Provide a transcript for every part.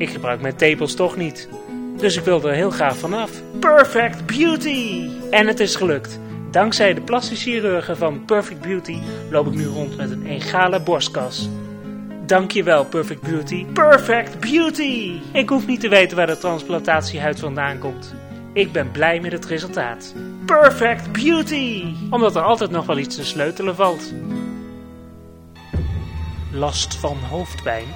Ik gebruik mijn tepels toch niet. Dus ik wil er heel graag vanaf. Perfect Beauty! En het is gelukt. Dankzij de plastische chirurgen van Perfect Beauty loop ik nu rond met een egale borstkas. Dankjewel, Perfect Beauty. Perfect Beauty! Ik hoef niet te weten waar de transplantatiehuid vandaan komt. Ik ben blij met het resultaat. Perfect Beauty! Omdat er altijd nog wel iets te sleutelen valt. Last van hoofdpijn?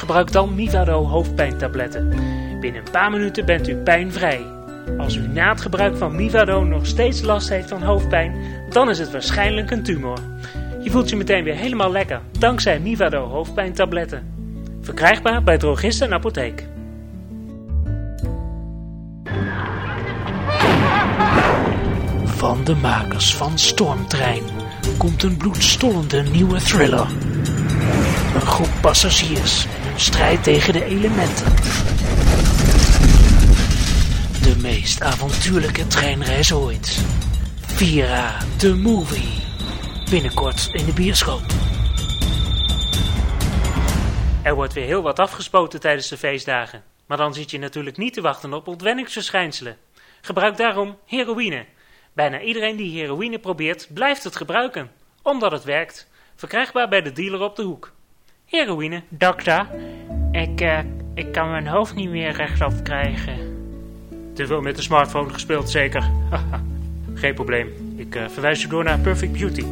Gebruik dan Mivado hoofdpijntabletten. Binnen een paar minuten bent u pijnvrij. Als u na het gebruik van Mivado nog steeds last heeft van hoofdpijn, dan is het waarschijnlijk een tumor. Je voelt je meteen weer helemaal lekker, dankzij Mivado hoofdpijntabletten. Verkrijgbaar bij drogisten en apotheek. Van de makers van Stormtrein komt een bloedstollende nieuwe thriller. Een groep passagiers strijd tegen de elementen. De meest avontuurlijke treinreis ooit. Vira, the movie. Binnenkort in de bioscoop. Er wordt weer heel wat afgespoten tijdens de feestdagen. Maar dan zit je natuurlijk niet te wachten op ontwenningsverschijnselen. Gebruik daarom heroïne. Bijna iedereen die heroïne probeert, blijft het gebruiken. Omdat het werkt. Verkrijgbaar bij de dealer op de hoek. Heroïne. Dokter, ik, eh, ik kan mijn hoofd niet meer rechtop krijgen. Te veel met de smartphone gespeeld, zeker? Geen probleem. Ik eh, verwijs u door naar Perfect Beauty.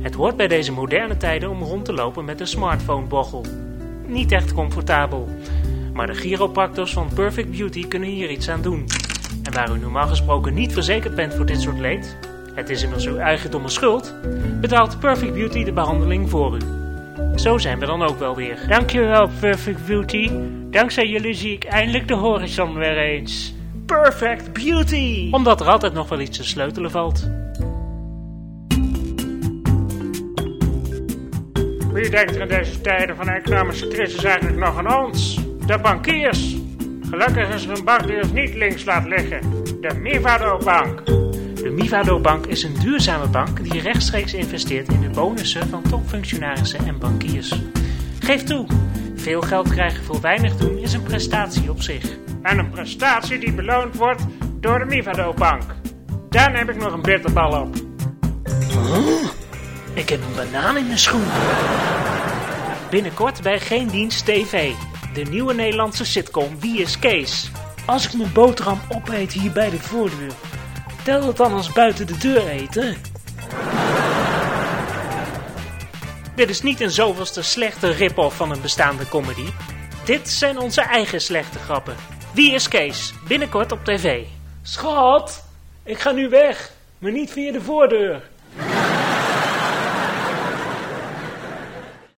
Het hoort bij deze moderne tijden om rond te lopen met een smartphone-bochel. Niet echt comfortabel. Maar de chiropractors van Perfect Beauty kunnen hier iets aan doen. En waar u normaal gesproken niet verzekerd bent voor dit soort leed, het is immers uw eigendomme schuld, betaalt Perfect Beauty de behandeling voor u. Zo zijn we dan ook wel weer. Dankjewel, Perfect Beauty. Dankzij jullie zie ik eindelijk de horizon weer eens. Perfect Beauty! Omdat er altijd nog wel iets te sleutelen valt. Wie denkt er in deze tijden van economische crisis eigenlijk nog aan ons? De bankiers. Gelukkig is er een bank die ons niet links laat liggen. De Mivado Bank. De Mivado Bank is een duurzame bank die rechtstreeks investeert in de bonussen van topfunctionarissen en bankiers. Geef toe, veel geld krijgen voor weinig doen is een prestatie op zich. En een prestatie die beloond wordt door de Mivado Bank. Dan heb ik nog een bitterbal op. Ik heb een banaan in mijn schoen. Binnenkort bij Geen Dienst TV. De nieuwe Nederlandse sitcom Wie is Kees? Als ik mijn boterham opeet hier bij de voordeur, tel het dan als buiten de deur eten? Dit is niet een zoveelste slechte rip-off van een bestaande comedy. Dit zijn onze eigen slechte grappen. Wie is Kees? Binnenkort op tv. Schat, ik ga nu weg, maar niet via de voordeur.